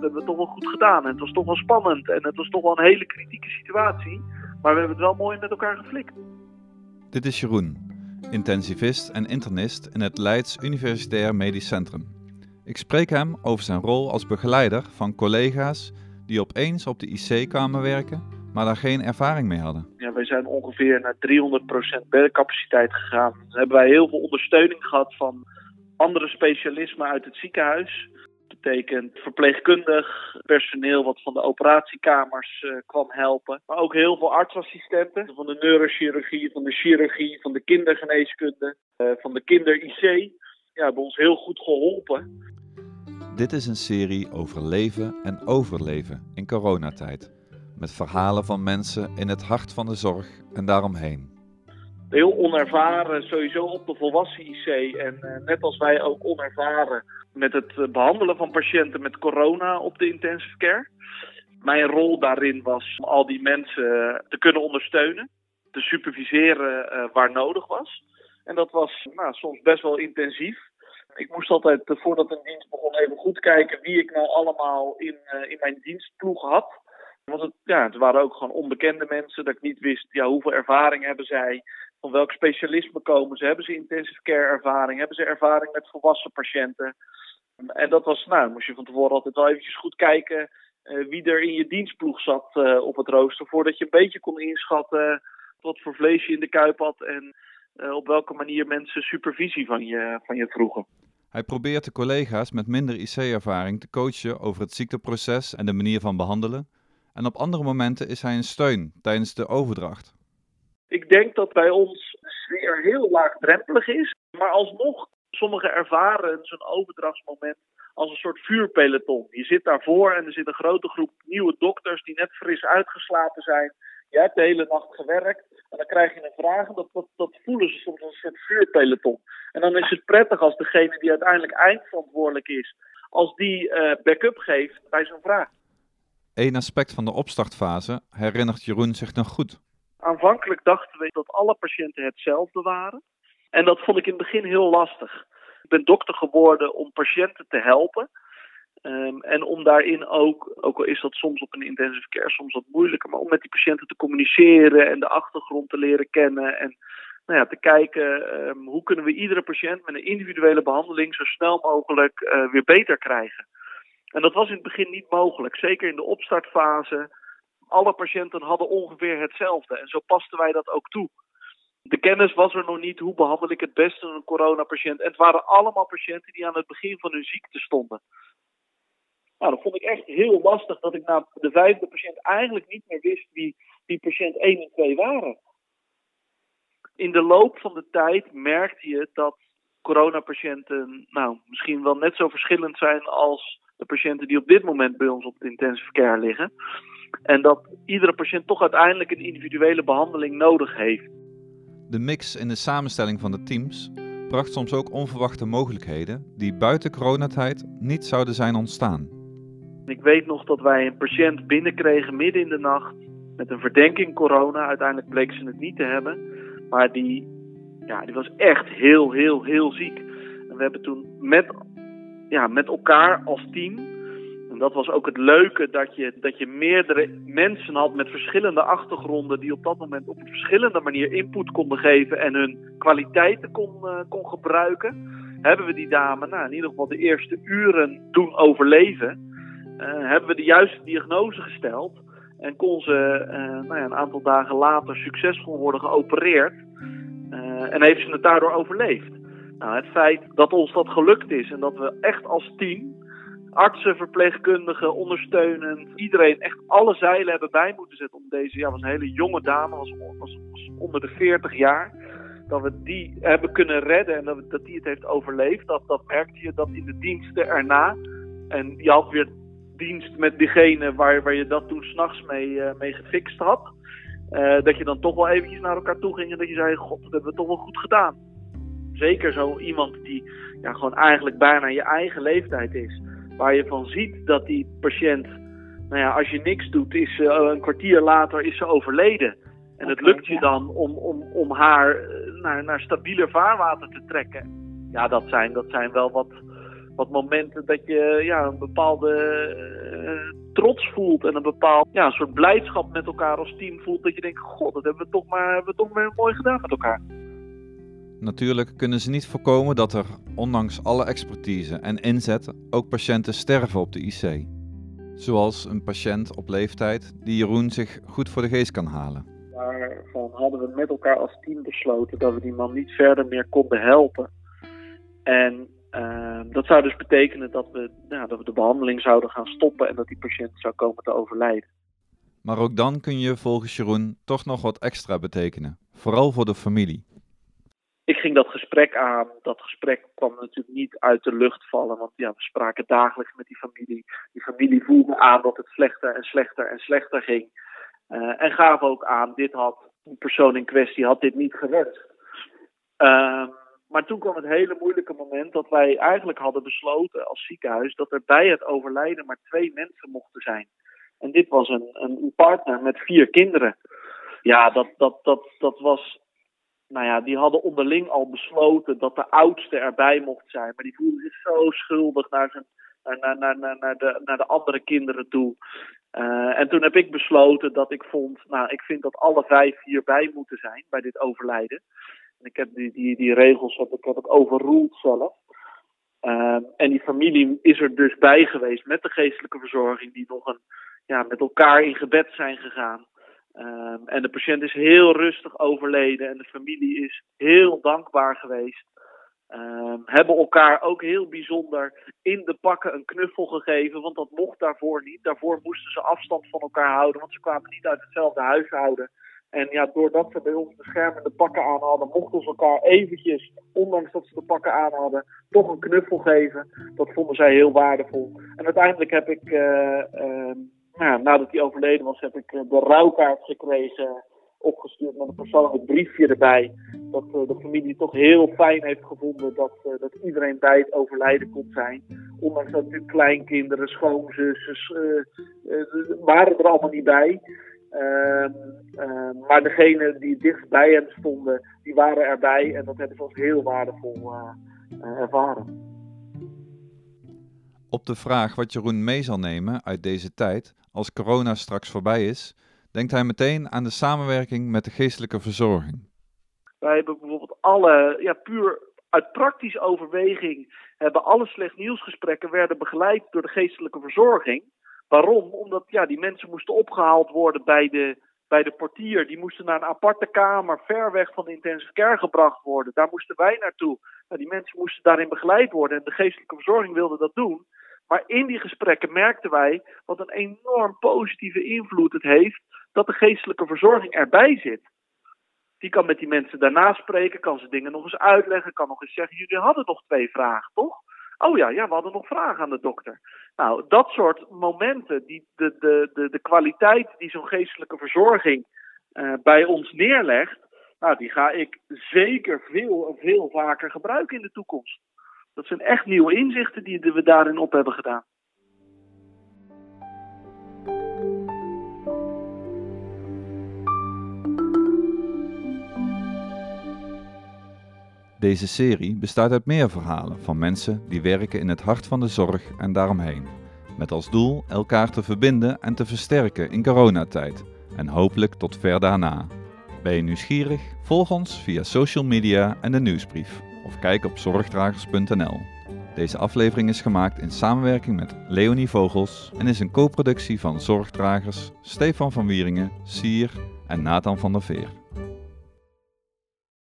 Dat hebben we toch wel goed gedaan. En het was toch wel spannend. En het was toch wel een hele kritieke situatie. Maar we hebben het wel mooi met elkaar geflikt. Dit is Jeroen, intensivist en internist in het Leids Universitair Medisch Centrum. Ik spreek hem over zijn rol als begeleider van collega's die opeens op de IC kwamen werken, maar daar geen ervaring mee hadden. Ja, wij zijn ongeveer naar 300% bedcapaciteit gegaan. Dan hebben wij heel veel ondersteuning gehad van andere specialismen uit het ziekenhuis. Dat betekent verpleegkundig personeel wat van de operatiekamers uh, kwam helpen. Maar ook heel veel artsassistenten van de neurochirurgie, van de chirurgie, van de kindergeneeskunde, uh, van de kinder-IC. Ja, hebben ons heel goed geholpen. Dit is een serie over leven en overleven in coronatijd. Met verhalen van mensen in het hart van de zorg en daaromheen. Heel onervaren, sowieso op de volwassen IC. En uh, net als wij ook onervaren met het behandelen van patiënten met corona op de intensive care. Mijn rol daarin was om al die mensen te kunnen ondersteunen. Te superviseren waar nodig was. En dat was nou, soms best wel intensief. Ik moest altijd, voordat een dienst begon, even goed kijken wie ik nou allemaal in, uh, in mijn dienstploeg had. Want het, ja, het waren ook gewoon onbekende mensen, dat ik niet wist ja, hoeveel ervaring hebben zij, van welk specialisme komen ze, hebben ze intensive care ervaring, hebben ze ervaring met volwassen patiënten. En dat was, nou, moest je van tevoren altijd wel eventjes goed kijken uh, wie er in je dienstploeg zat uh, op het rooster, voordat je een beetje kon inschatten wat voor vlees je in de kuip had en uh, op welke manier mensen supervisie van je, van je vroegen. Hij probeert de collega's met minder IC-ervaring te coachen over het ziekteproces en de manier van behandelen. En op andere momenten is hij een steun tijdens de overdracht. Ik denk dat bij ons de sfeer heel laagdrempelig is, maar alsnog sommigen ervaren zo'n overdrachtsmoment als een soort vuurpeloton. Je zit daarvoor en er zit een grote groep nieuwe dokters die net fris uitgeslapen zijn. Je hebt de hele nacht gewerkt en dan krijg je een vraag en dat, dat, voelen ze soms als een soort vuurpeloton. En dan is het prettig als degene die uiteindelijk eindverantwoordelijk is, als die uh, backup geeft bij zo'n vraag. Eén aspect van de opstartfase herinnert Jeroen zich nog goed. Aanvankelijk dachten we dat alle patiënten hetzelfde waren. En dat vond ik in het begin heel lastig. Ik ben dokter geworden om patiënten te helpen. Um, en om daarin ook, ook al is dat soms op een intensive care soms wat moeilijker, maar om met die patiënten te communiceren en de achtergrond te leren kennen. En nou ja, te kijken um, hoe kunnen we iedere patiënt met een individuele behandeling zo snel mogelijk uh, weer beter krijgen. En dat was in het begin niet mogelijk, zeker in de opstartfase. Alle patiënten hadden ongeveer hetzelfde en zo pasten wij dat ook toe. De kennis was er nog niet, hoe behandel ik het beste een coronapatiënt. En het waren allemaal patiënten die aan het begin van hun ziekte stonden. Nou, dat vond ik echt heel lastig dat ik na de vijfde patiënt eigenlijk niet meer wist wie, wie patiënt 1 en 2 waren. In de loop van de tijd merkte je dat coronapatiënten nou, misschien wel net zo verschillend zijn als de patiënten die op dit moment bij ons op de intensive care liggen. En dat iedere patiënt toch uiteindelijk een individuele behandeling nodig heeft. De mix in de samenstelling van de teams bracht soms ook onverwachte mogelijkheden die buiten coronatijd niet zouden zijn ontstaan. Ik weet nog dat wij een patiënt binnenkregen midden in de nacht met een verdenking corona. Uiteindelijk bleek ze het niet te hebben. Maar die, ja, die was echt heel, heel, heel ziek. En we hebben toen met, ja, met elkaar als team. En dat was ook het leuke dat je, dat je meerdere mensen had met verschillende achtergronden. die op dat moment op verschillende manier input konden geven. en hun kwaliteiten kon, uh, kon gebruiken. Hebben we die dame nou, in ieder geval de eerste uren doen overleven. Uh, hebben we de juiste diagnose gesteld. En kon ze uh, nou ja, een aantal dagen later succesvol worden geopereerd. En heeft ze het daardoor overleefd. Nou, het feit dat ons dat gelukt is en dat we echt als team, artsen, verpleegkundigen, ondersteunend, iedereen echt alle zeilen hebben bij moeten zetten om deze, ja, was een hele jonge dame, was, was, onder de 40 jaar. Dat we die hebben kunnen redden en dat, dat die het heeft overleefd. Dat, dat merkte je dat in de diensten erna. En je had weer dienst met diegene waar, waar je dat toen s'nachts mee, uh, mee gefixt had. Uh, dat je dan toch wel eventjes naar elkaar toe ging en dat je zei: God, dat hebben we toch wel goed gedaan. Zeker zo iemand die ja, gewoon eigenlijk bijna je eigen leeftijd is. Waar je van ziet dat die patiënt, nou ja, als je niks doet, is uh, een kwartier later is ze overleden. En het lukt je dan om, om, om haar naar, naar stabieler vaarwater te trekken. Ja, dat zijn, dat zijn wel wat, wat momenten dat je ja, een bepaalde uh, trots voelt en een bepaald ja, een soort blijdschap met elkaar als team voelt. Dat je denkt, god, dat hebben we toch maar, hebben we toch maar mooi gedaan met elkaar. Natuurlijk kunnen ze niet voorkomen dat er, ondanks alle expertise en inzet, ook patiënten sterven op de IC. Zoals een patiënt op leeftijd die Jeroen zich goed voor de geest kan halen. Daarvan hadden we met elkaar als team besloten dat we die man niet verder meer konden helpen. En uh, dat zou dus betekenen dat we, ja, dat we de behandeling zouden gaan stoppen en dat die patiënt zou komen te overlijden. Maar ook dan kun je volgens Jeroen toch nog wat extra betekenen, vooral voor de familie. Ik ging dat gesprek aan. Dat gesprek kwam natuurlijk niet uit de lucht vallen, want ja, we spraken dagelijks met die familie. Die familie voelde aan dat het slechter en slechter en slechter ging. Uh, en gaf ook aan, dit had, die persoon in kwestie had dit niet gewenst. Uh, maar toen kwam het hele moeilijke moment dat wij eigenlijk hadden besloten als ziekenhuis dat er bij het overlijden maar twee mensen mochten zijn. En dit was een, een partner met vier kinderen. Ja, dat, dat, dat, dat was. Nou ja, die hadden onderling al besloten dat de oudste erbij mocht zijn. Maar die voelde zich zo schuldig naar, zijn, naar, naar, naar, naar, de, naar de andere kinderen toe. Uh, en toen heb ik besloten dat ik vond, nou, ik vind dat alle vijf hierbij moeten zijn bij dit overlijden. Ik heb die, die, die regels heb ik, heb ik overroeld zelf. Uh, en die familie is er dus bij geweest met de geestelijke verzorging, die nog een, ja, met elkaar in gebed zijn gegaan. Uh, en de patiënt is heel rustig overleden en de familie is heel dankbaar geweest. Uh, hebben elkaar ook heel bijzonder in de pakken een knuffel gegeven, want dat mocht daarvoor niet. Daarvoor moesten ze afstand van elkaar houden, want ze kwamen niet uit hetzelfde huishouden. En ja, doordat ze bij ons beschermende pakken aan hadden, mochten ze elkaar eventjes, ondanks dat ze de pakken aan hadden, toch een knuffel geven. Dat vonden zij heel waardevol. En uiteindelijk heb ik, uh, uh, nou, nadat hij overleden was, heb ik de rouwkaart gekregen, opgestuurd met een persoonlijk briefje erbij. Dat uh, de familie toch heel fijn heeft gevonden dat, dat iedereen bij het overlijden kon zijn. Ondanks dat natuurlijk kleinkinderen, schoonzussen, waren er allemaal niet bij. Uh, uh, maar degenen die dichtst bij hem stonden, die waren erbij en dat hebben ze als heel waardevol ervaren. Op de vraag wat Jeroen mee zal nemen uit deze tijd als corona straks voorbij is, denkt hij meteen aan de samenwerking met de geestelijke verzorging. Wij hebben bijvoorbeeld alle, ja, puur uit praktische overweging, hebben alle slecht nieuwsgesprekken werden begeleid door de geestelijke verzorging. Waarom? Omdat ja, die mensen moesten opgehaald worden bij de, bij de portier. Die moesten naar een aparte kamer ver weg van de intensive care gebracht worden. Daar moesten wij naartoe. Nou, die mensen moesten daarin begeleid worden. En de geestelijke verzorging wilde dat doen. Maar in die gesprekken merkten wij wat een enorm positieve invloed het heeft dat de geestelijke verzorging erbij zit. Die kan met die mensen daarna spreken, kan ze dingen nog eens uitleggen, kan nog eens zeggen: jullie hadden nog twee vragen, toch? Oh ja, ja, we hadden nog vragen aan de dokter. Nou, dat soort momenten, die, de, de, de, de kwaliteit die zo'n geestelijke verzorging uh, bij ons neerlegt, nou, die ga ik zeker veel en veel vaker gebruiken in de toekomst. Dat zijn echt nieuwe inzichten die we daarin op hebben gedaan. Deze serie bestaat uit meer verhalen van mensen die werken in het hart van de zorg en daaromheen. Met als doel elkaar te verbinden en te versterken in coronatijd en hopelijk tot ver daarna. Ben je nieuwsgierig? Volg ons via social media en de nieuwsbrief of kijk op zorgdragers.nl. Deze aflevering is gemaakt in samenwerking met Leonie Vogels en is een co-productie van Zorgdragers, Stefan van Wieringen, Sier en Nathan van der Veer.